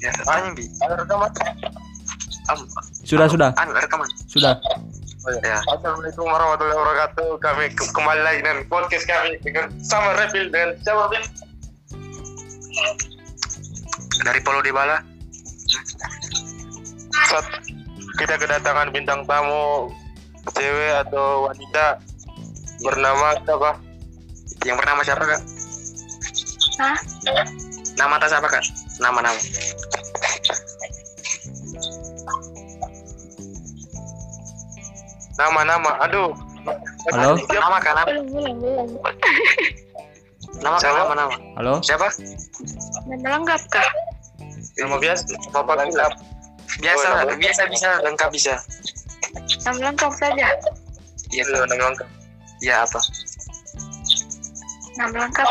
Ya, tanya bi. Ada rekaman? Am, Sudah, sudah, anu rekaman. sudah. Oh, Ya. ya. Assalamualaikum warahmatullahi wabarakatuh. Kami ke- kembali lagi dengan podcast kami dengan sama Repil dan siapa Bil? Dari Polo Dybala. Saat kita kedatangan bintang tamu cewek atau wanita bernama siapa? Yang bernama siapa kak? Hah? Nama atas apa kak? Nama-nama. Nama-nama. Aduh. Halo? Nama kak nama. Belum, belum, belum. Nama kak Siapa? nama-nama. Halo? Siapa? Nama lengkap kah? Nama biasa. Bapak Kilap. Biasa, Oh, nama- biasa bisa, lengkap bisa. Nama lengkap saja. Iya kak. nama lengkap. Iya apa? Nama lengkap.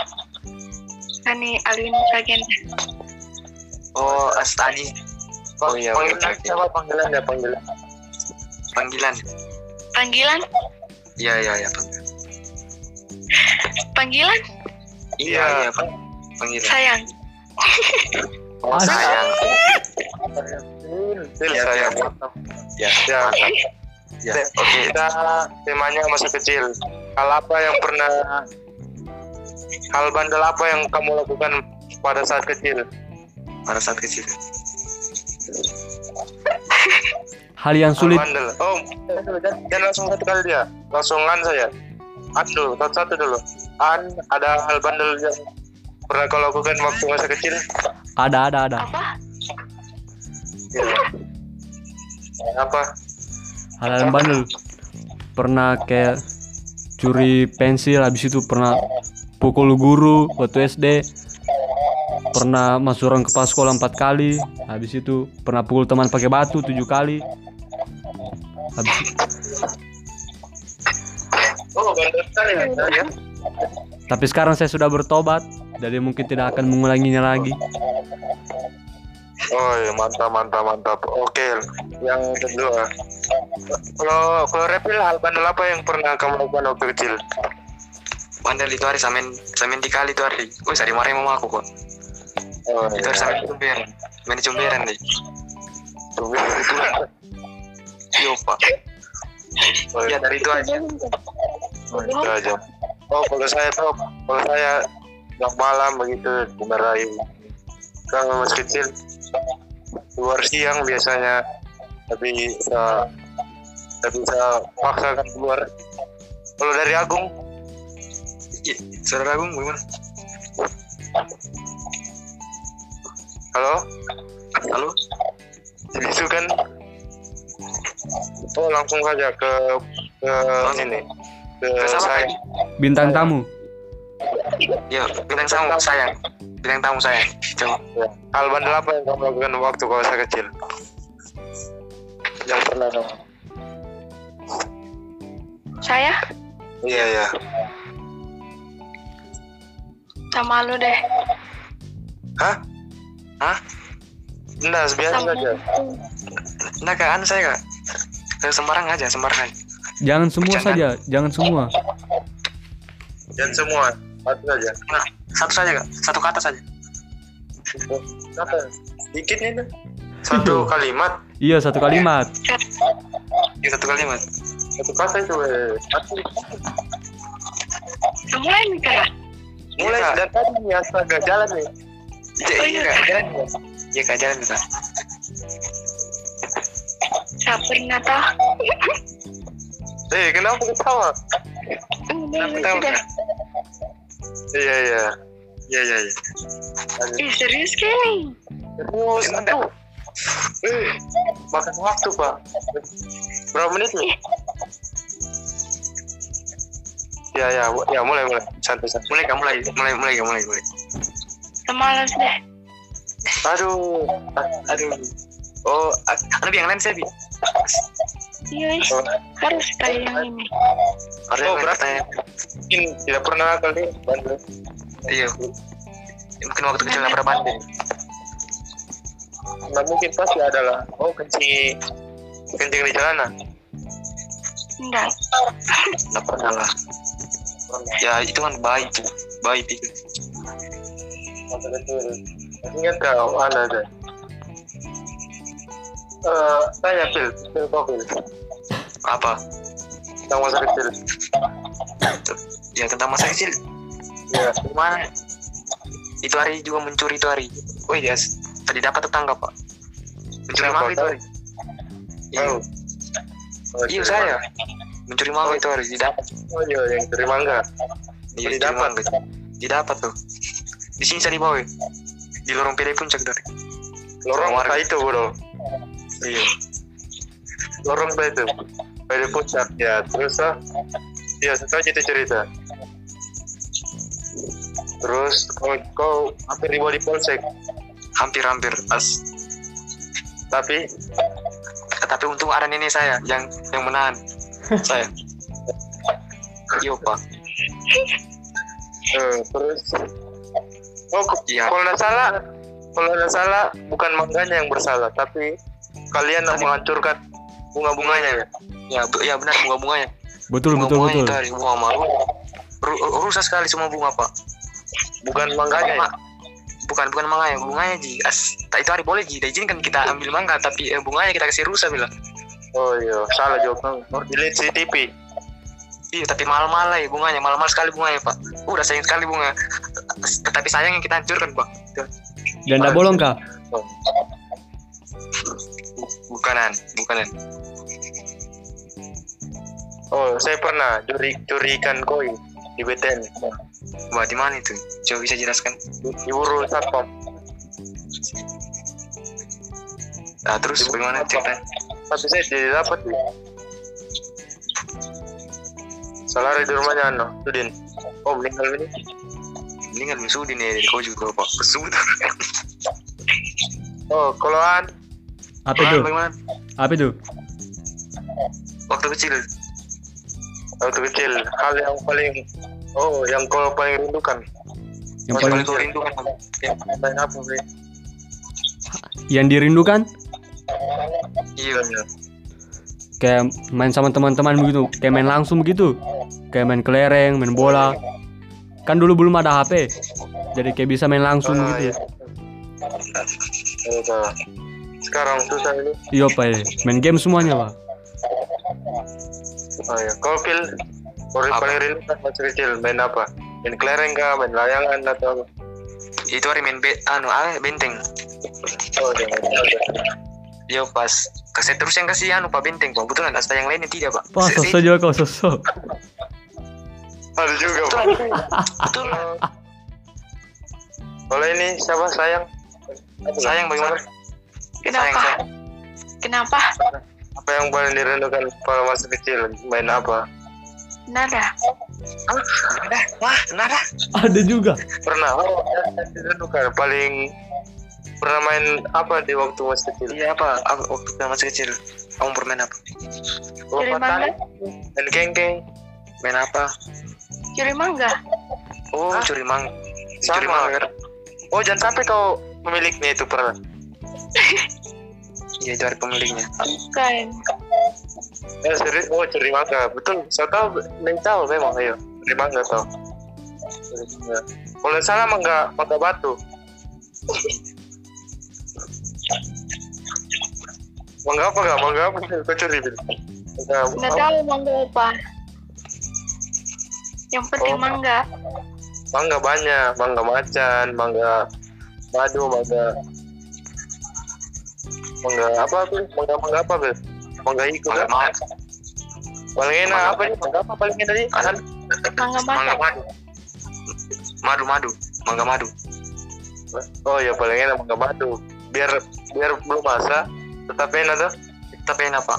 Ani Alin Sagen. Oh, Astani. Oh iya, Panggilan siapa panggilan ya panggilan? Panggilan. Panggilan? Iya, iya, iya. panggilan. Panggilan? Iya, Iya. iya, pang- panggilan. Sayang. Oh, Sayang. Bil, Iya, saya. iya. Ya, Ya. Ya, oke. Kita temanya masa kecil. Hal apa yang pernah hal bandel apa yang kamu lakukan pada saat kecil? Pada saat kecil. Hal yang sulit, bandel. Oh, jangan langsung satu kali dia. Langsungan saja. An dulu, satu-satu dulu. An, ada hal bandel yang pernah kau lakukan waktu masa kecil? ada, ada, ada. Apa? Ya. Apa? Hal yang bandel. Pernah kayak curi pensil, habis itu pernah pukul guru waktu SD. Pernah masuk orang kepala sekolah empat kali. Habis itu pernah pukul teman pakai batu tujuh kali. Habis Oh, bandel sekali ya. Tapi sekarang saya sudah bertobat, jadi mungkin tidak akan mengulanginya lagi. Oh iya, mantap, mantap, mantap. Oke, yang kedua. Kalau kalau repil hal bandel apa yang pernah kamu lakukan waktu kecil? Bandel itu hari samen samen di kali itu hari. Wih, sari marah mama aku kok. Oh, Itu hari samen cumberan. Main di cumberan deh. Iya, Pak. Oh, Ya dari itu aja. Oh, itu aja. Oh, kalau saya tuh, kalau saya yang malam begitu dimarahi. Kalau masih kecil, keluar siang biasanya, tapi bisa, tapi bisa paksakan keluar. Kalau dari Agung, Iya, Saudara Agung gimana? Halo, Halo? itu kan, oh langsung saja ke ke ini, ke Ke saya. Bintang tamu, Ya, bintang tamu sayang. Bintang tamu sayang. Coba. Ya. Hal bandel apa yang kamu lakukan waktu kau masa kecil? Yang pernah kamu? Saya? Iya iya. Sama lu deh. Hah? Hah? Enggak, biasa saja. Nah, kak, anu saya kak. Ke Semarang aja, Semarang aja. jangan semua Jangan. saja, jangan semua. Dan semua, satu saja. Nah, satu saja kak. Satu kata saja. Apa? Dikit ini. Satu kalimat, Iya satu kalimat. Ya, satu kalimat. satu kata itu. eh. Satu. Kamu lain kah? Mulai Iya, Kak. dari tadi nih astaga jalan nih. Iya, iya kak. Jalan. Iya kak, jalan kak. Tak pernah tahu. Eh, kenapa ketawa? Udah, Kenapa sudah. kak? Iya iya. Iya, iya, iya. Ih, serius kali. Terus itu. Eh, makan waktu pak. Berapa menit nih? Ya ya, ya mulai mulai. Santai santai. Mulai kak, mulai. Mulai, mulai mulai, mulai. Semalas deh. Aduh, Aduh. Oh, a- anu yang lain saya bi. Iya, Oh. harus kayak yang ini. Ada Oh, berarti- tanya. mungkin tidak pernah kali bandel. Iya. Mungkin waktu kecil nggak pernah bandel. Nggak mungkin pasti adalah. Oh kencing, kencing di jalanan. Enggak. Nggak pernah lah. Ya itu kan baik tuh. Baik itu. Ingat kau ada ada. Eh, tanya pil, pil pil. Apa? Tentang masa kecil. Ya tentang masa kecil. Ya, Gimana? Itu hari juga mencuri itu hari. Oh iya, tadi dapat tetangga pak. Mencuri mangga itu hari. Iya, tahu. Oh, iya saya. Mencuri mangga itu hari didapat. mangga. Oh iya, yang terima enggak? Iya, mangga. Didapat tuh. Di sini saya dibawa. Di lorong PD puncak dari. Lorong apa itu, bro? Iya. Lorong apa itu? Pada puncak ya. Terus ah, ya setelah itu cerita. Terus kau, kau hampir dibawa di polsek, Hampir-hampir. As. tapi Tapi untung ada nenek saya yang yang menahan saya. Iya pak. eh, terus oh Iya. kalau nggak salah, kalau nggak salah bukan mangganya yang bersalah, tapi kalian yang menghancurkan bunga-bunganya ya. Ya, bu- ya benar bunga-bunganya. Betul betul bunga-bunganya betul. itu hari bunga malu. Ru- rusak sekali semua bunga pak. Bukan mangganya ya. Bukan bukan manganya bunganya ji as tak itu hari boleh ji diizinkan kita ambil mangga tapi eh, bunganya kita kasih rusak bilang Oh iya, salah juga. Oh, dilihat CCTV. iya tapi mahal-mahal ya bunganya mahal-mahal sekali bunganya pak udah sayang sekali bunga tetapi sayang yang kita hancurkan Dan tidak bolong kah? bukanan bukanan Oh, saya pernah curi curi ikan koi di BTN. wah di mana itu coba bisa jelaskan Diburu satpam. nah terus bagaimana ceritanya Tapi saya tidak dapat. ya. Salah di rumahnya Ano, Sudin. Oh, meninggal ini. Ini kan misudin ya kau juga pak kesud Oh, kalau An, Apa itu? bagaimana Apa itu? waktu kecil waktu kecil, hal yang paling Oh, yang kau paling rindukan. Yang Mas, paling paling kau rindukan ya, Main apa, Bri? yang dirindukan iya kayak main sama teman-teman begitu, kayak main langsung begitu. Kayak main kelereng, main bola. Kan dulu belum ada HP. Jadi kayak bisa main langsung Ah, gitu. iya. Oh, tahu. Sekarang susah ini. Iya Pak, ya. main game semuanya Pak. Oh, iya. Kau pil, paling Apa? paling rindukan masa kecil main apa? Main kelereng kah, main layangan atau apa? itu hari main be anu ah benteng Oh, iya. Yo pas kasih terus yang kasih anu pak benteng pak betul ada yang lainnya tidak pak Pak, sosok juga kau sosok. Ada juga, Pak. betul Kalau ini siapa sayang? sayang bagaimana sayang Kenapa? sayang Kenapa? Apa yang paling dirindukan pada masa kecil? Main apa? Nada. Nada, wah nada Ada juga. Pernah? Oh, dirindukan paling pernah main apa di waktu masih kecil? iya apa apa waktu masih kecil kamu bermain apa Oh, patah. mangga? Main kengkeng. main apa Curi mangga? oh Hah? curi mang Sama. curi mangga Oh, jangan sampai kau pemiliknya itu pernah. iya itu hari pemiliknya Bukan. Ya, serius. Oh, curi mangga. Betul. Saya tahu, main tahu memang, ayo. Curi mangga tahu. Mangga. Kalau nggak salah mangga, mangga batu. mangga apa gak? Mangga apa? Kau curi, Bil? Mangga Nggak apa? tahu mangga apa. Yang penting Oh. mangga. Mangga banyak. Mangga macan, mangga madu, mangga mangga apa Bil? Mangga mangga apa Bil? Mangga hijau mangga kan? madu Paling enak apa nih? Mangga apa paling enak nih? Ada Mangga mangga mangga. madu madu madu mangga madu Oh ya paling enak mangga madu. Biar biar belum masak, tetap enak tuh. tapi enak pak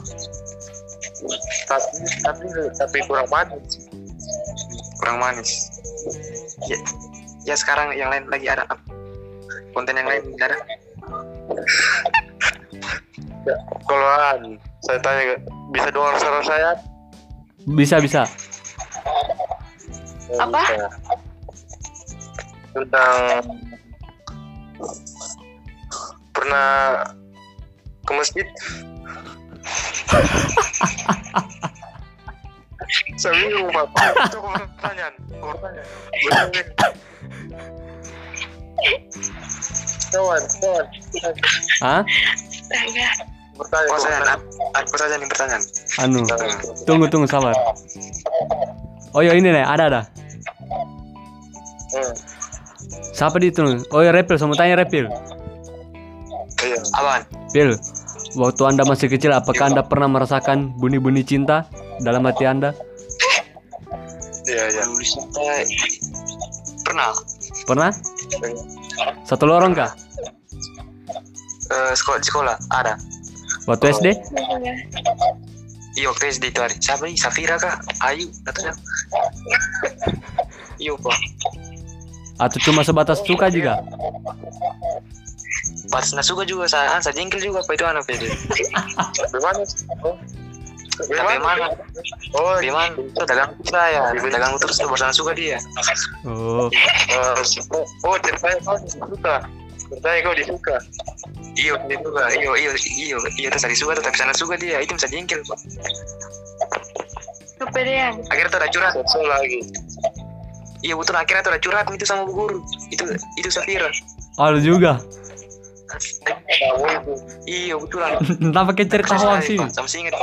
Tapi tapi tapi kurang manis. Kurang manis ya, ya sekarang yang lain lagi ada apa? konten yang lain ada Ya, kalau An, saya tanya bisa dengar suara saya? Bisa bisa. Apa? bisa. Tentang pernah ke masjid? saya bingung pak itu pertanyaan pertanyaan kawan kawan Hah? Bertanya Pertanyaan, apa pertanyaan yang pertanyaan? Anu, tunggu tunggu sabar. Oh ya ini nih, ada ada. Hmm, Siapa di itu? Oh ya Repil, sama tanya Repil. iya Apaan? Pil, waktu anda masih kecil, apakah anda pernah merasakan bunyi-bunyi cinta dalam hati anda? Sampai pernah Pernah? Satu lorong kah? eh, sekolah sekolah ada. Waktu SD? Iya waktu SD itu ada. Siapa nih? Safira kah? Ayu, katanya. Iya pak. Atau cuma sebatas suka juga? Pas nasuka juga saya, saya jengkel juga apa itu anak PD. Bagaimana? Oh. Bagaimana? Oh, Bagaimana? Dagang saya, dagang terus bosan suka dia. Oh, eh, oh, ceritanya kau disuka. Ceritanya kau disuka. Iyo, dia juga. Iyo, iyo, iyo, iyo terus tadi suka tuh, tapi sana suka dia. Itu bisa jengkel pak. Kepedean. Akhirnya tuh ada curhat. Seksual lagi. Iya betul akhirnya tuh ada curhat itu sama bu guru. Itu itu Safira. ada juga. Tahu itu. Iya betulan. Entah pakai cerita hoax sih. Sama singet.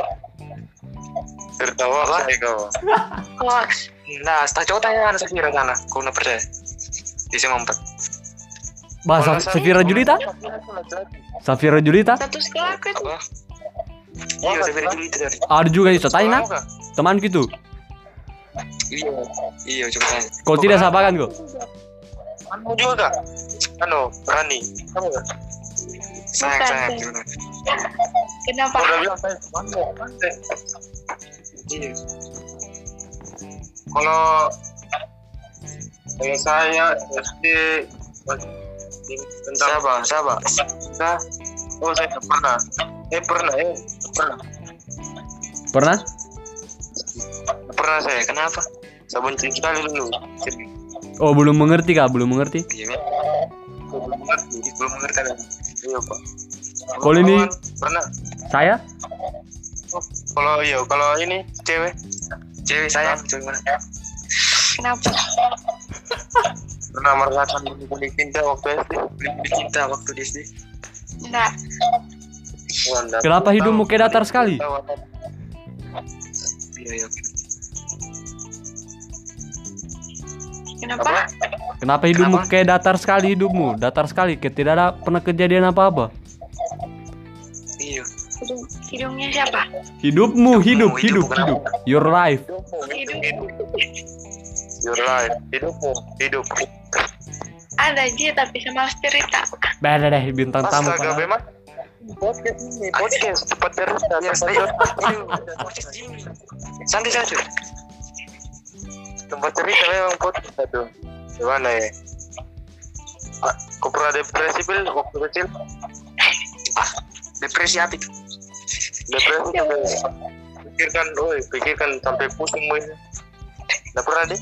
Tertawa kau. Hoax. Nah, setelah cowok tanya anak Safira sana. Kau nggak percaya? Di SMA empat. Bahasa Safira Julita? Safira Julita? Satu sekolah? Iya Safira tadi. Ada juga itu, tanya nak? Teman gitu. Iya. Iya coba tanya. Kau tidak sabakan kok. Anu juga kak? Anu, Rani. Kamu kak? Sayang sayang. Kenapa? Kau udah bilang saya? Iya. Kalau kalau saya SD tentang Siapa? Siapa? Nah, oh saya pernah. Eh pernah ya, pernah. Pernah? Pernah saya. Kenapa? Saya benci sekali dulu. Oh, belum mengerti kah? Belum mengerti? Iya. men. Belum mengerti. Belum mengerti. Iya pak. Kalau ini- pernah. Saya? Kalau iya, kalau ini cewek Cewek mana? Kenapa? pernah merasakan bunyi cinta waktu SD. Beli cinta waktu di SD. Enggak. Kenapa hidupmu kayak datar sekali? Iya iya. Kenapa? Apa? Kenapa hidupmu Kenapa? kayak datar sekali hidupmu? Datar sekali, kayak tidak ada pernah kejadian apa-apa. Hidung, hidungnya siapa? Hidupmu, hidup, hidup, hidup, hidup. Your life. Hidung. Your life, hidupmu, hidup. Ada dia tapi sama cerita. Beda deh, bintang tamu. Astaga, padahal. memang podcast ini, podcast cepat cerita. Saya. Santai saja. Tempat cerita memang podcast itu. Gimana ya? Kau pernah depresi bil waktu kecil? Ah, depresi apa itu? Depresi pikirkan, oi, pikirkan sampai pusing bil. Nggak pernah deh?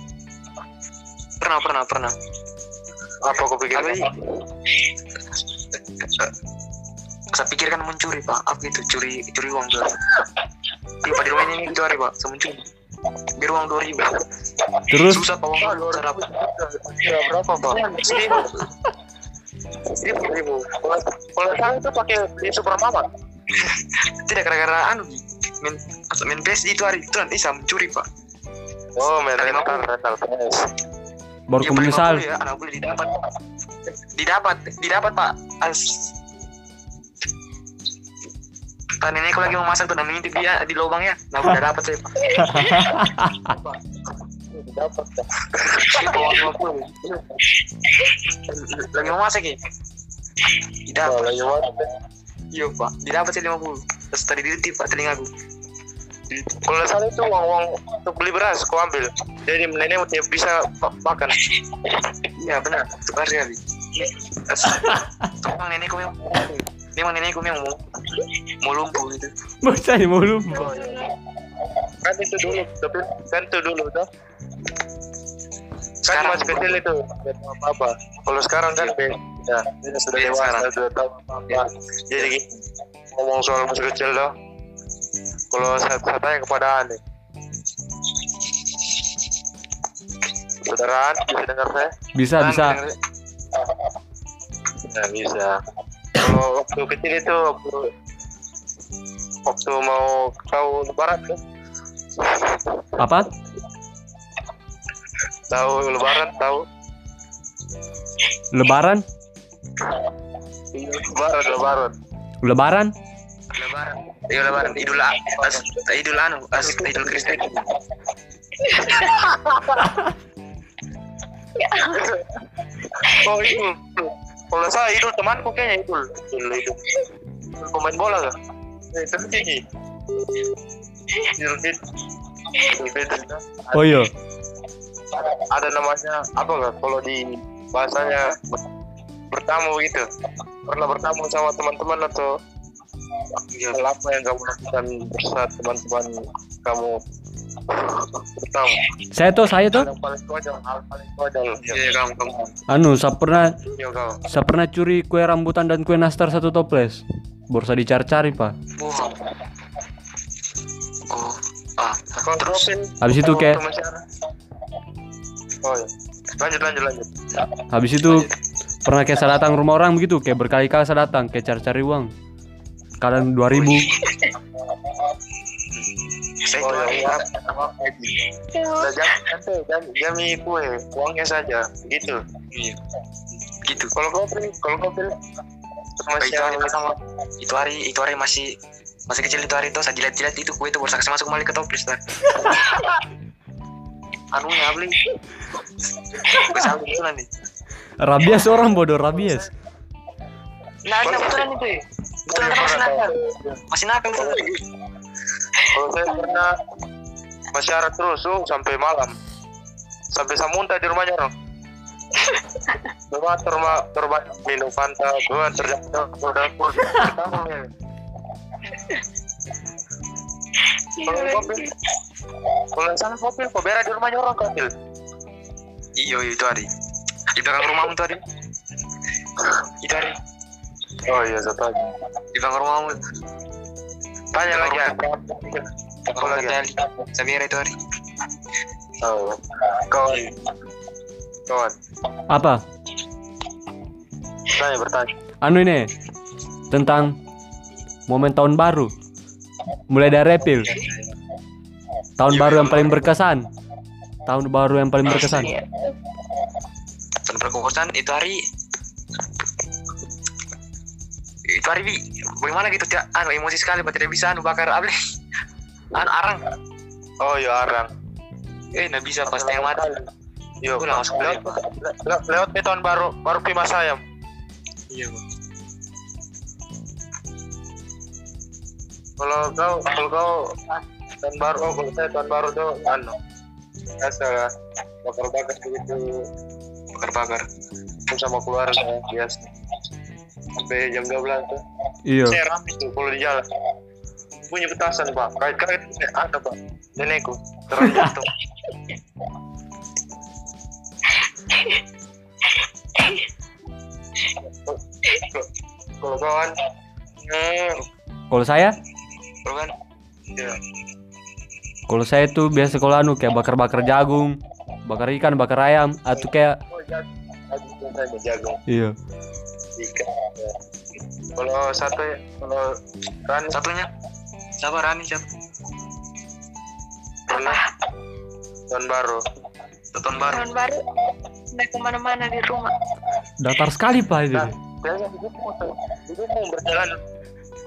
Pernah, pernah, pernah. Apa kau pikirkan? Saya pikirkan mencuri pak, apa itu curi curi uang tuh. Iya pak di rumah ini gitu hari pak, saya mencuri. Biar uang dua ribu. Terus Susah pak uang dua ribu. Ya, berapa pak? Seribu. Seribu ribu. Kalau saya itu pakai beli supermarket. Tidak gara-gara anu main atau main PS itu hari itu nanti saya mencuri pak. Oh, main Kali rental, mau. rental baru beli menyesal. 50 ya, anak boleh didapat. Didapat, didapat pak. As. Kan nenekku lagi mau masak tuh, dan mengintip dia di lubangnya. Nah, udah dapat saya pak. Dapat. Pak. Di bawah 50. Lagi mau masak ya? Kalau lagi mana? Iya pak, didapat sih 50 Terus tadi dititip pak telingaku Kalau saya itu uang uang untuk beli beras, kau ambil. Jadi nenek tidak bisa ma- makan. Iya benar, tukar sekali. Terus Memang nenekku memang Memang nenekku memang mau Mau lumpuh gitu Bocah mau lupa. Kan itu dulu, tapi kan itu dulu tuh. Kan Sekarang masih kecil itu, tahu apa-apa. Kalau sekarang kan beda. Ya, ini sudah Beda dewasa, sekarang. sudah tahu apa-apa. Jadi gini, ngomong soal masih kecil tuh. Kalau saya, saya tanya kepada Ani, Saudara bisa dengar saya? Bisa, Kan, bisa. dengar- Nggak bisa. Kalau waktu kecil itu waktu waktu mau tahu lebaran tuh Apa? tahu lebaran tahu Lebaran? Lebaran lebaran Lebaran? Lebaran. Iya lebaran. Idul as, Idul anu, as, Idul Kristen. oh itu kalau saya idul temanku kayaknya idul idul idul Idul pemain bola gak eh, itu Kiki idul fit idul fitri? Oh iya. ada namanya apa nggak kalau di bahasanya bertamu gitu pernah bertamu sama teman-teman atau hal apa yang kamu lakukan bersama teman-teman kamu bertamu Saya tuh, saya tuh. yang paling konyol hal paling konyol Iya kamu kamu. Anu, saya pernah Iya kau saya pernah curi kue rambutan dan kue nastar satu toples. Baru saya dicari-cari, Pak. Wah. Oh. Ah. Kau Terus. Habis itu kayak-? Oh iya. Lanjut lanjut lanjut. Habis itu pernah kayak saya datang rumah orang begitu, kayak berkali-kali saya datang kayak cari-cari uang. Kadang 2000. Saya Oh itu iya. Nanti jam jami kue uangnya saja gitu. Iya. Gitu. Kalau kau pilih kalau kau pilih Kayak itu hari pertama. Itu hari itu hari masih masih kecil itu hari itu saya jilat-jilat itu kue itu baru saya masuk kembali ke toples tuh. Anunya beli. Salah betulan nih. Rabies orang bodoh, rabies. Nah, ada betulan itu ya. Betulan kan masih nakal. Masih nakal itu. kalau saya pernah masyarakat terus oh, sampai malam sampai saya muntah di rumahnya orang Cuma terma terbanyak minum Fanta, gua terjatuh pun. Kalau kopi, kalau sana kopi, kok berak di rumahnya orang kopi. Iya itu hari. Di belakang rumahmu tuh hari. Itu hari. Oh iya, saya tahu. Di belakang rumahmu. Tanya lagi ya. Apa lagi? Samira itu hari. Oh, kawan, kawan. Apa? Tanya bertanya. Anu ini tentang momen tahun baru. Mulai dari repil. Tahun baru yang paling berkesan. Tahun baru yang paling berkesan. Tahun perkokosan itu hari itu hari bi bagaimana gitu tidak anu emosi sekali pak tidak bisa anu bakar abli anu arang. Oh iya, Arang. eh nggak bisa pas tengah mati. Yo, Aku langsung lewat, le- lewat nih tahun baru, baru Pima Sayam. iya Kalau kau, kalau kau tahun baru, oh kalau saya tahun baru tuh, anu, biasa bakar-bakar begitu, bakar bakar sama keluarga biasa. Sampai jam 12 tuh. Iya. Saya rame tuh kalau di jalan. Punya petasan pak, kait-kait ada pak, nenekku terang tuh. Kalau kawan, hmm, Kalau saya, Bro kan ya, kalau saya tuh biasa kalau anu kayak bakar-bakar jagung, bakar ikan, bakar ayam, atau kayak jagung, jagung iya. ya. Kalau satu, kalau kan satunya siapa Rani siapa pernah tahun baru, tahun baru Tahun baru naik ke mana-mana di rumah. Datar sekali pak itu. Nah, mau berjalan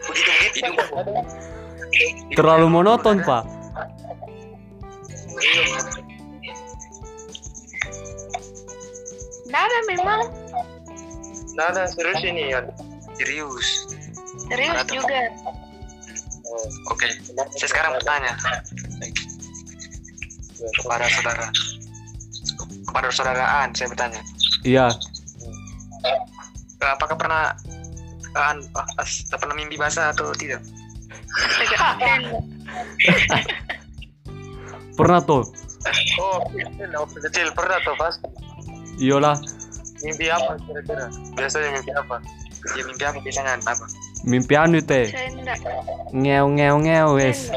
begitu begitu. Terlalu monoton pak. Nggak ada memang. Nah, ada serius ini ya. serius Serius Ada tuh. juga. Oh, oke saya sekarang bertanya kepada saudara kepada saudaraan saya bertanya Iya. Eh, apakah pernah eh, an, as- pernah mimpi basah atau tidak. Pernah tuh. Oh, kecil pernah tuh pasti. Iyalah. Mimpi apa kira-kira? Biasanya mimpi apa? ya mimpi apa biasanya apa Mimpi anu teh. Ngeo ngeo ngeo wes.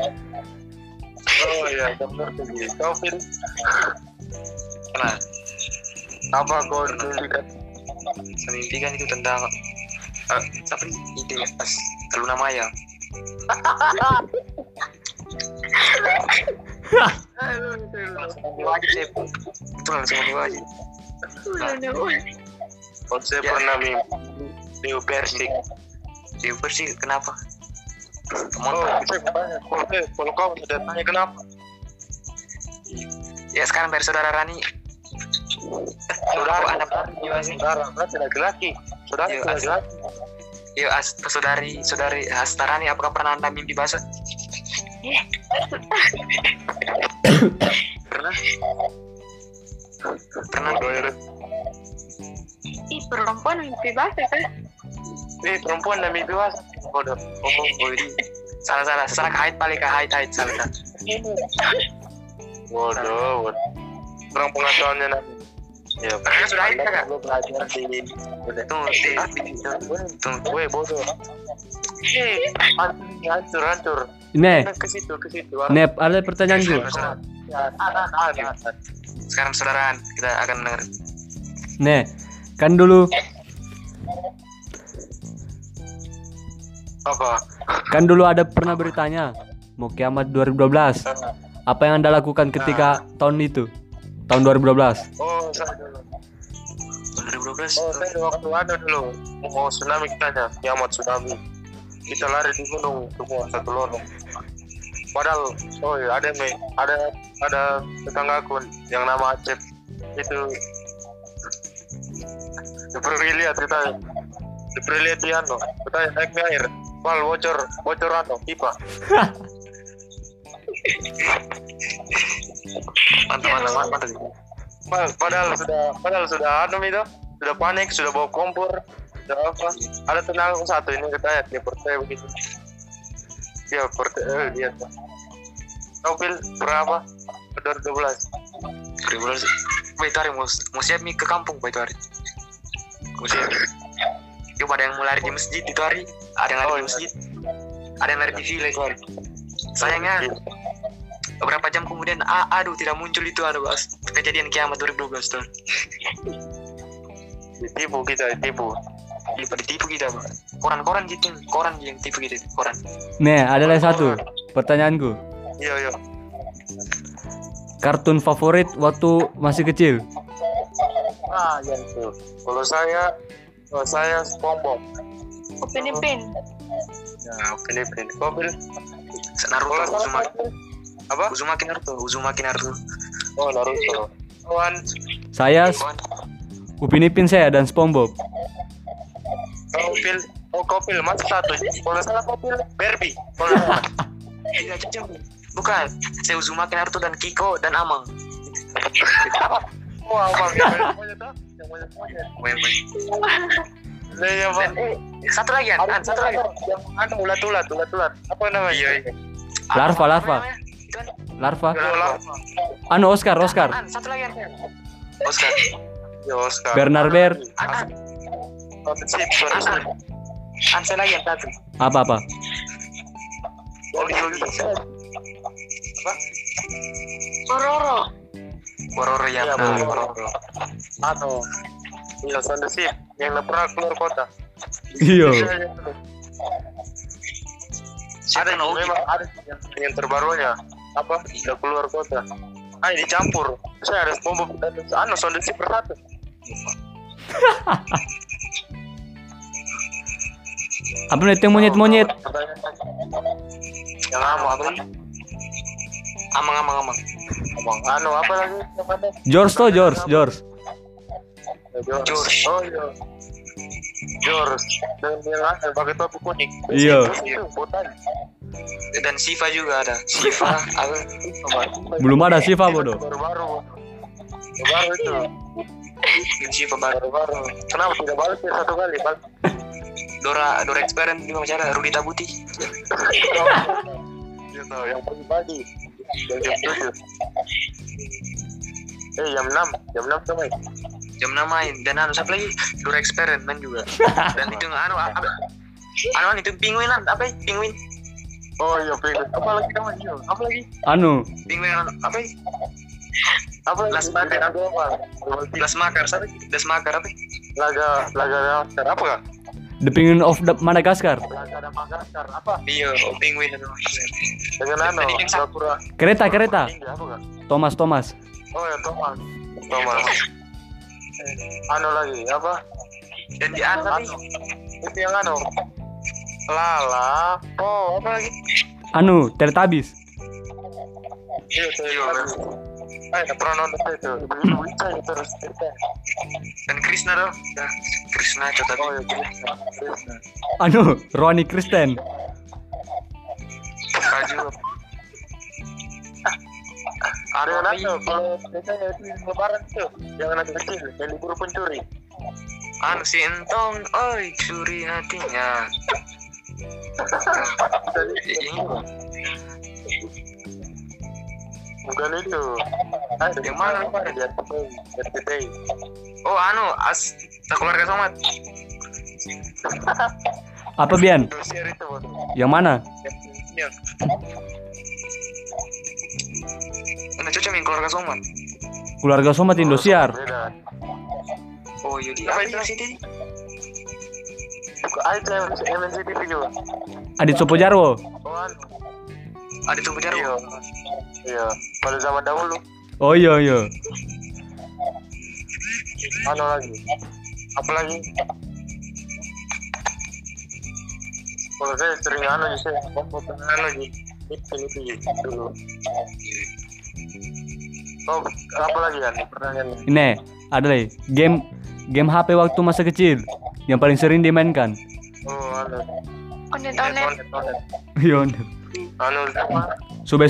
Oh iya, benar tuh. Kau Vin, pernah apa kau mimpikan? saya mimpi kan itu tentang eh, apa itu ya pas Luna Maya langsung mandi wajib sih itu langsung mandi wajib Oh, saya Ya. pernah mimpi Leo Persik. di bersih kenapa Oh, Motor. saya bertanya, kalau kamu sudah tanya kenapa? ya sekarang dari saudara Rani Saudara, anak saudara, laki-laki. Saudara laki-laki. Yuk, as, saudari, saudari Hastarani, apakah pernah anda mimpi basah? pernah? Bodoh, ya. Ih, perempuan mimpi basah kan? Eh, perempuan dan mimpi basah. Bodoh. Oh, oh, ini. Salah, salah. Salah haid paling ke haid, haid. Salah, salah. Bodoh, bodoh. Kurang pengetahuannya nanti. Ya, Karena sudah haid, kakak? Gue belajar di... Udah. Tunggu, tunggu. Tunggu. Gue bodoh. Eh, hancur, hancur. Ne, Ke situ, ke situ. Nep, ada pertanyaan gue. Sekarang, Ya, ada, ada, ada. Sekarang saudaraan, kita akan dengar. Ne, kan dulu Apa? kan dulu ada pernah beritanya mau kiamat 2012. Apa yang Anda lakukan ketika tahun itu? Tahun 2012. Oh, saya dulu. 2012. Oh, saya waktu ada dulu. Mau tsunami kitanya, kiamat tsunami. Kita lari di gunung semua satu lorong. Padahal, oh iya, ada me, ada ada tetanggaku yang nama Acep. Itu seperti lihat kita seperti lihat dia no. Kita naik air. Pal bocor bocor ano pipa. Mantap, mantap, mantap. padahal sudah padahal sudah anu itu sudah panik sudah bawa kompor sudah apa. Ada tenang satu ini katanya dia percaya begitu. Dia percaya eh, dia pil berapa 2012 2012. Wah, itu hari siap nih ke kampung, Pak, itu hari. Mau siap. Yuk, ada yang mau lari di masjid itu hari. Ada yang lari Oh, di iya. masjid. Ada yang lari di villa itu hari. Sayangnya, beberapa jam kemudian, ah, aduh, tidak muncul itu, aduh, Bas. Kejadian kiamat 2012, tuh. ditipu kita ditipu Lupa ditipu kita. Koran-koran gitu, koran yang tipu gitu, koran. Ne, ada lagi satu pertanyaanku. iya iya Kartun favorit waktu masih kecil? ah yang itu. Kalau saya kalau saya SpongeBob. Upin Ipin. ya Filipin kau pil Naruto, kalau saya Uzumaki, apa? Uzumaki Naruto, Uzumaki Naruto. oh Naruto. Kawan. Saya Upin Ipin saya dan SpongeBob. kau pil oh kau pil masih satu? Kalau salah kau pil Barbie. Kalau salah Tiga jam. Bukan, saya Uzumaki Naruto dan Kiko dan Amang. Wah, bang, yang banyak monyet? Yang banyak monyet. Main-main. Nah, ya, bang. Eh, satu lagi, An. Satu lagi. Yang anu ulat-ulat, ulat-ulat. Apa namanya? Iya, iya. Larva, Apa larva. namanya? Itu, An. Larva. Oh, larva. Anu Oscar, Oscar. Satu lagi. Oscar. Ya, Oscar. Bernard. An, saya lagi, satu. Apa apa? Apa? Pororo. Bororo ya, Iya, benar, Bororo. Bororo. Anu. Iya, sip. Yang nggak pernah keluar kota. Iya. Iya, iya, Ada yang memang ada yang, yang terbarunya. Apa? Udah keluar kota. Ah, dicampur. Saya ada SpongeBob dan anu sound sip bersatu. Apa nih yang monyet-monyet? Yang lama apa? Amang, amang, amang. Ngomong anu apa lagi? George toh George, George. George. George. Oh iya. George. Dan yang ada pakai topi kuning. Iya. Botan. Dan Siva juga ada. Siva, apa? Belum ada Siva bodoh. Baru-baru. Baru itu. Siva baru. Baru-baru. Kenapa tidak balik ya satu kali? Balik. Dora, Dora Experiment juga masih ada. Rudi Tabuti. Gitu, yang pagi-pagi. Jam tujuh. Eh, jam enam. Jam enam tuh, Mike. Jam 6 main. Dan anu, siapa lagi? Experiment juga. Dan itu anu, apa? Anu, anu, itu penguin, apa ya? Penguin. Oh iya, pengen. Apa lagi namanya? Apa lagi? Anu, Penguin, anu, apa ya? Apa lagi? Las Bakar. Aku apa? Das Makar, siapa? Das Makar, apa? ya? Laga, laga, laga, apa? The Penguin of the Madagascar. Apa? Iya, penguin. Itu. dengan anu pura Kereta, kereta. kan Thomas, Thomas. oh ya Thomas. Thomas. Anu lagi apa? Dan di atas anu. Itu yang anu. Lala. Oh apa lagi? Anu, Teletubbies. iya tuh Iya, lagi Eh, pernah nonton itu ibu-ibu itu yang terus cerita dan Krishna dong. Nah, Krishna itu tadi. oh ya Krishna Krishna Anu, Ronnie Kristen. Kaju. ada yang anu kalau biasanya itu lebaran tuh yang anak kecil yang libur pencuri Anu si entong, oi curi hatinya. Ini bukan itu ah Yang mana? di RCTI Oh anu as keluarga somat. Apa Bian? Indosiar itu. Yang mana? Iya. Anu cocok yang keluarga somat. Keluarga Somat Indosiar. beda Oh iya di Apa itu? sih Adit Sopo Jarwo. oh anu Ada tuh iya Jarwo. iya pada zaman dahulu. Oh iya iya. anu lagi? Apa lagi? Kalau saya sering anu sih saya anu lagi itu itu dulu oh apa lagi ya pertanyaan. Ini ada lagi. Game game HP waktu masa kecil yang paling sering dimainkan. oh anu Onet-onet. onet. Onet Iya. anu apa? Subway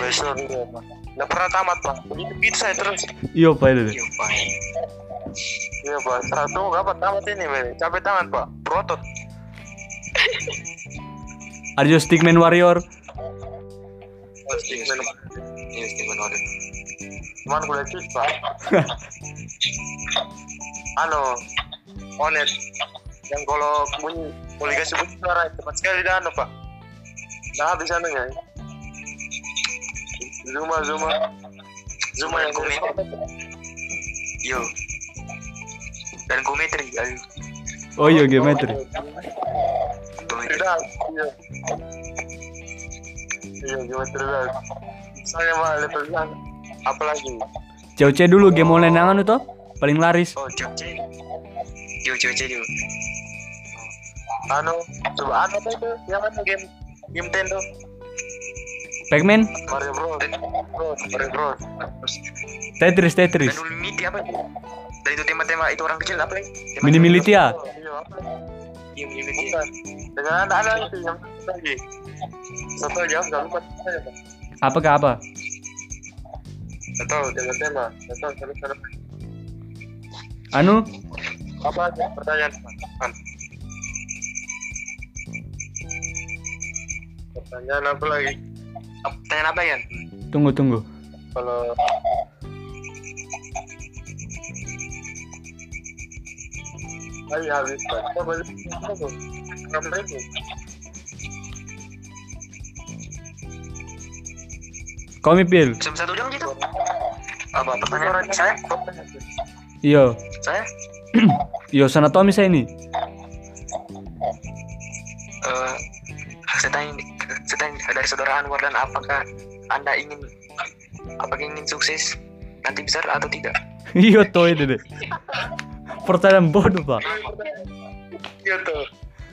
Seleser iya pak nggak pernah tamat pak. Begitu begitu saya terus. Iya Pak itu. Iya pak. iya pak. Satu kapan tamat ini men capek tangan pak. Protot. Ada juga Stickman Warrior. pasti men Iya Steven Warren. cuman kuliah cheat pak. Anu onet. Yang kalau bunyi mau dikasih bunyi suara cepat sekali dah anu pak. Nah habis anunya zuma zuma zuma yang yang Yo. Dan geometri, ayo. Oh iya geometri. Geometri. tidak iya iya geometri dah saya mah level sana apalagi COC dulu game online yang anu toh paling laris. Oh. Yo, cewek cewek. anu coba anu apa itu yang mana game game Nintendo Pac-Man, Mario Bros Mario Bros Tetris, Tetris. Dan apa? Dan itu tema-tema itu orang kecil apa? Tema- Mini Militia. Iya apa Iya, mini. Bukan. dengan anak-anak itu yang satu lagi satu aku nggak lupa Apakah apa? nggak tahu dengan tema tahu terus terus Anu, apa aja pertanyaan An. pertanyaan apa lagi Tanya apa ya? tunggu tunggu. kalau Ayo habis pak. Kita balik Berapa ribu? Komi pil. Jam satu jam gitu? Apa pertanyaan saya? Iyo, Saya? iyo sanatomi saya ini. Dan apakah anda ingin apakah ingin sukses nanti besar atau tidak? Iyo toh itu deh. Pertanyaan bodoh pak. Iya tuh.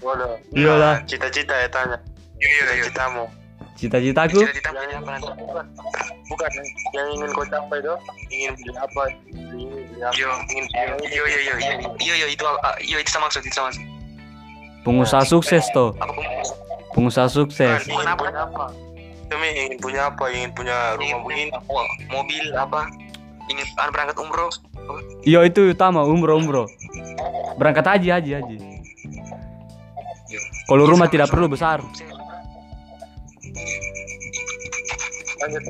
Waduh. Iyalah. Nah, Cita-cita ya tanya. Iya iya iya. Cita-citamu. Cita-citaku nanti? Bukan. Bukan. Yang ingin kau capai tuh. Ingin beli apa? Yo, Ingin yo, beli yo, yo, yo, yo, yo, yo, itu, ah, yo, itu sama maksud, itu sama maksud. pengusaha sukses toh. Pengusaha sukses. Bukan, apa? Demi ingin punya apa? Ingin punya rumah begini. Wah, mobil apa? Ingin berangkat umroh? Iyo itu utama umroh umroh. Berangkat haji haji haji. Yo. Kalau rumah tidak perlu besar. Lanjut.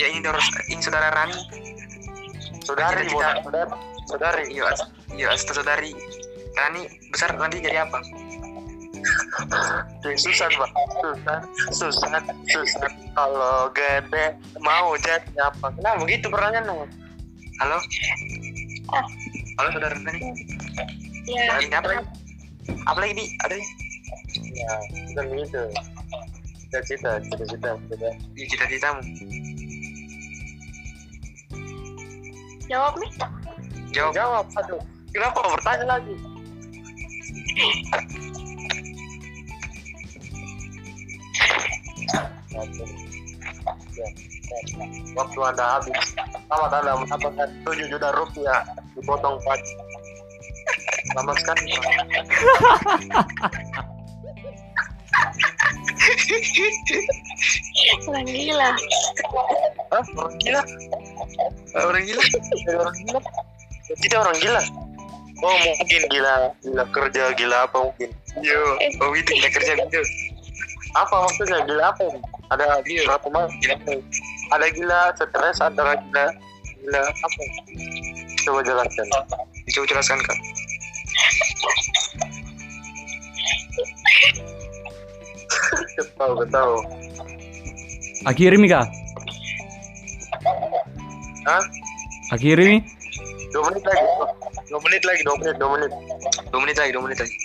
Ya ini terus, ini saudara Rani. Saudari, bukan saudari. Saudari. Yo, asisten saudari. Rani besar nanti jadi apa? Jadi susah pak. Susah, susah, susah. Kalau gede mau jadi apa? Nah begitu pertanyaan dong. Halo? Halo saudara nih. Ya, Ini apa lagi? Apa lagi di? Ada nih? Ya, bukan begitu. Cita-cita, cita-cita. cita. Di cita-citamu. jawab nih. Jawab. Jawab, aduh. Kenapa bertanya lagi? Waktu anda habis, selamat anda mendapatkan 7 juta rupiah dipotong pajak. Selamat sekali. Orang gila. Hah? Orang gila? Eh, Orang gila. Orang gila? Kita orang gila. Oh mungkin gila, gila kerja, gila apa mungkin? Yo. Oh gitu kita kerja gitu. Apa maksudnya gila apa? Ada gila apa mas? Ada gila stres, ada gila, gila apa? Coba jelaskan. Coba jelaskan kak. Tahu, tahu. Akhiri mi kah? Hah? Akhiri mi? Dua menit lagi. Dua menit lagi, dua menit, dua menit. Dua menit lagi, dua menit lagi.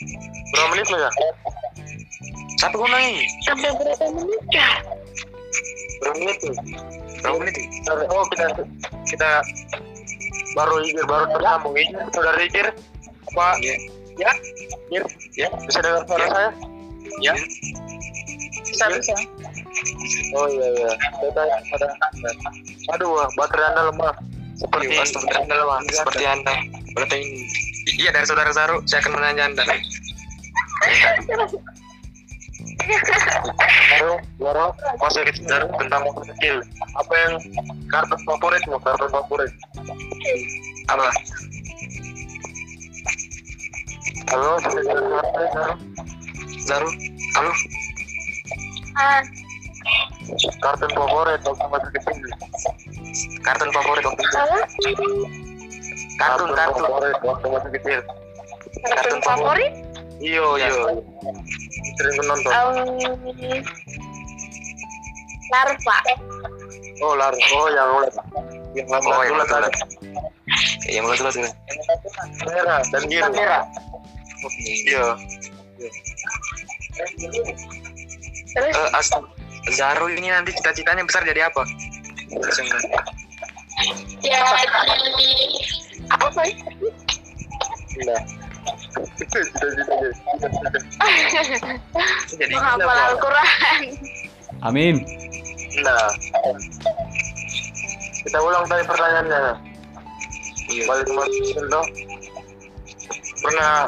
Berapa menit lagi? Siapa kau nangis? Sampai berapa menit kah? Berapa menit nih? Berapa menit? nih? Oh kita kita baru ikir baru tersambung ikir saudara ikir apa Iya. ya ikir Ya. bisa dengar suara saya Ya. bisa bisa oh iya iya pada anda aduh baterai anda lemah seperti Iya, astaga, anda lemah. Seperti anda. Berarti ini. Iya dari saudara Saru, saya akan menanya anda. baru baru kecil baru tentang kecil apa yang kartun favoritmu kartun favorit Apa? halo. Zaru? Halo? Ah, kartun favorit waktu masa kecil Kartun favorit waktu apa? Kartun, kartun. favorit waktu masa kecil Kartun favorit? iyo iyo sering menonton Um, larva. Oh, lar. Oh, yang ulat. Yang ulat. Oh, yang ulat ulat. Iya, mulai dulu dulu. Merah dan biru. Merah. Iya. Terus Eh, as Zaru ini nanti cita-citanya besar jadi apa? Kan. jadi apa sih? Nah. Jadi Menghafal. Al-Quran. Amin. Nah. Kita ulang tadi pertanyaannya. Iya. Balik ke kecil toh. Pernah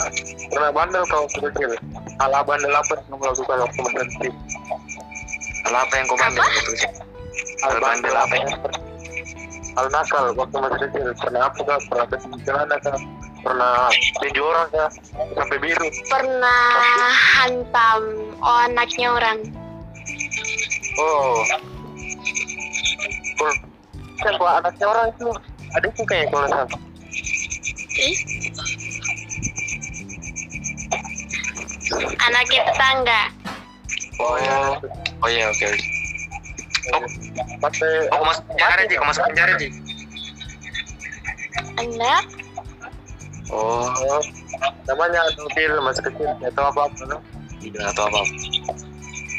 pernah bandel kau kecil? Ala bandel apa yang kamu lakukan waktu kecil? Hal apa yang kau bandel? Hal bandel apa ya? Hal nakal waktu masih kecil. Pernah apa kah? Pernah kecil celana kah? Pernah tinju orang kah? Sampai biru. Pernah hantam oh, anaknya orang. Oh. Kan kalau anaknya orang itu adikku kayak kalau. Ih. Anaknya tetangga. Oh ya. Oh iya, oke. oke. Oh, Pakai oh, masuk penjara Ji, kau masuk penjara Ji. Anda? Oh, namanya Nupil masih kecil atau apa apa no? Tidak atau apa?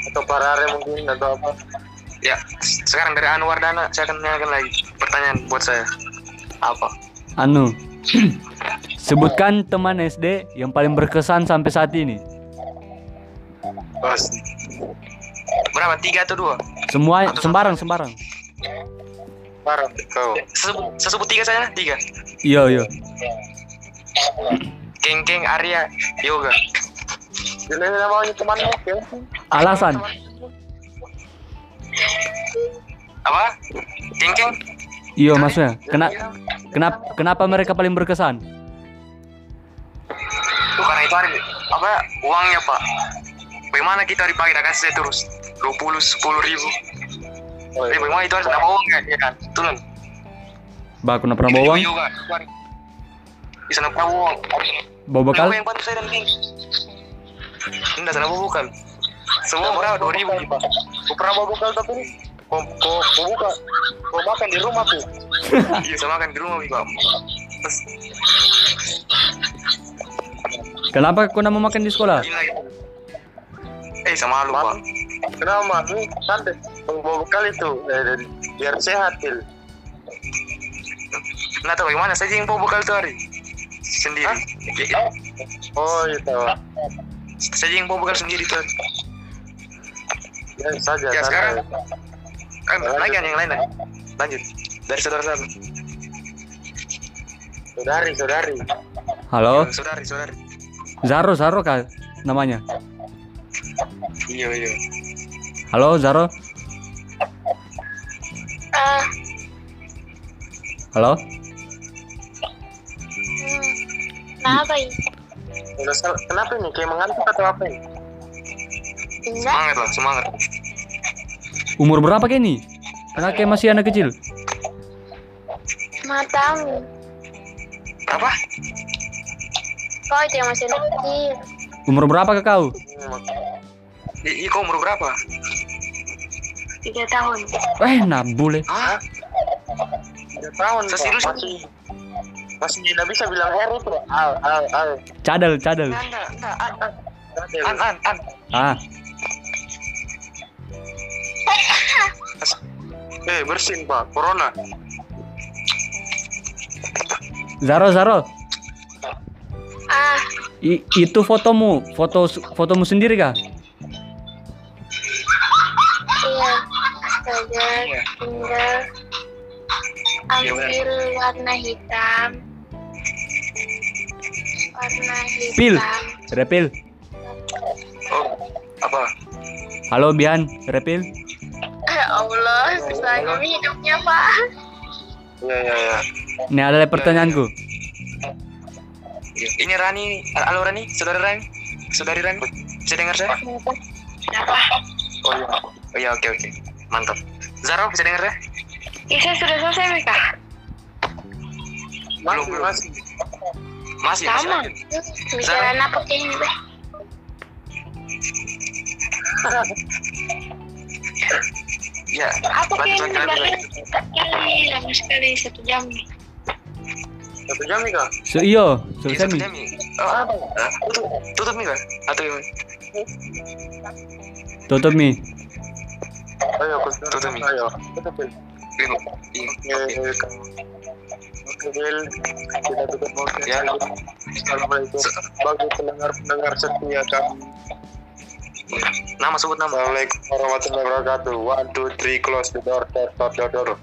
atau Parare mungkin atau apa Ya, sekarang dari Anwar Dana saya akan tanyakan lagi pertanyaan buat saya. Apa? Anu. Sebutkan teman SD yang paling berkesan sampai saat ini. Bos Berapa? Tiga atau dua? Semua sembarang sembarang. parah kau Sesebut, sesebut tiga saja, tiga. Iya iya. Keng Arya Yoga. jadi namanya temanmu Alasan. Apa? Keng? Iya maksudnya. Kena, kenapa kenapa mereka paling berkesan? Karena itu hari apa uangnya pak? Bagaimana kita dipakai dan kasih saya terus 20 10 ribu. oh, Eh, iya. bagaimana itu harus nama uang kan? Ya kan? Tulen. Bah, aku pernah bawa uang? Nama uang. Bawa bekal? Yang bantu saya dan Keng. Enggak, sana bukan. Semua berapa? Dua ribu. Kau pernah bawa bekal tapi kau kau kau buka kau makan di rumah tuh Iya, sama kan di rumah, Pak. Kenapa kau nak makan di sekolah? Eh sama lu pak. Kenapa? Ini santai. Bawa bekal itu. Eh, biar sehat, Til. Nggak tahu bagaimana saja yang bawa bekal tuh hari sendiri. Ya, Oh, itu. saja yang bawa bekal sendiri tuh. Ya, saja. Ya, sekarang. Kan lagi kan yang lain lah. Lanjut dari saudara saudara. Saudari, saudari. Halo, Saudari saudari. Zaro, Zaro kah namanya? Iya iya. Halo, Zaro. Ah, Halo. Kenapa ini? Kenapa ini? Kayak mengantuk atau apa ini? Enggak. Semangat lah semangat. Umur berapa kayak ini? Karena kayak masih anak kecil. Matamu. Apa? Kau itu yang masih anak kecil. Umur berapa ke kau? I, i, kau umur berapa? Tiga tahun. Eh, nah boleh. Hah? Tiga tahun. Seserius? Masih masih tidak bisa bilang R itu. Al, al, al. Cadel, cadel. Enggak. An an an. an. Ah, Eh, bersin, Pak. Corona. Zaro, Zaro. Ah, I- itu fotomu, foto fotomu sendiri kah? iya. Astaga, Iya. tinggal ambil warna hitam. Warna hitam. Pil. Repil. Oh apa? Halo Bian, Repil. Ya Allah, susah ini hidupnya, Pak. Iya, iya, iya. Ini adalah pertanyaanku. Iya. Ini Rani, halo Rani, saudara Rani, saudari Rani, bisa dengar saya? Kenapa? Oh iya, oh iya oke oke, mantap. Zaro bisa dengar saya? Ya, saya sudah selesai, Mika. Masih, belum. Masih. Masih masih Sama. lanjut. Bicara apa kayak ini, Beh? Ya, Apa kayak lanjut ini, lanjut Beh? lanjut. Sekali, lama sekali, satu jam nih. Satu jam nih, Kak? So, iyo, Iya, selesai nih. jam nih. Oh, tutup, tutup nih kak? Atau gimana? Tutup nih. Ayo, aku Tutup, Mi. Ayo, tutup, Bil. Kita tutup podcast. Ya. Assalamualaikum. Bagi pendengar-pendengar setia kami. Nama sebut nama. Assalamualaikum warahmatullahi wabarakatuh. One, two, three, close the door, door, door, door, door.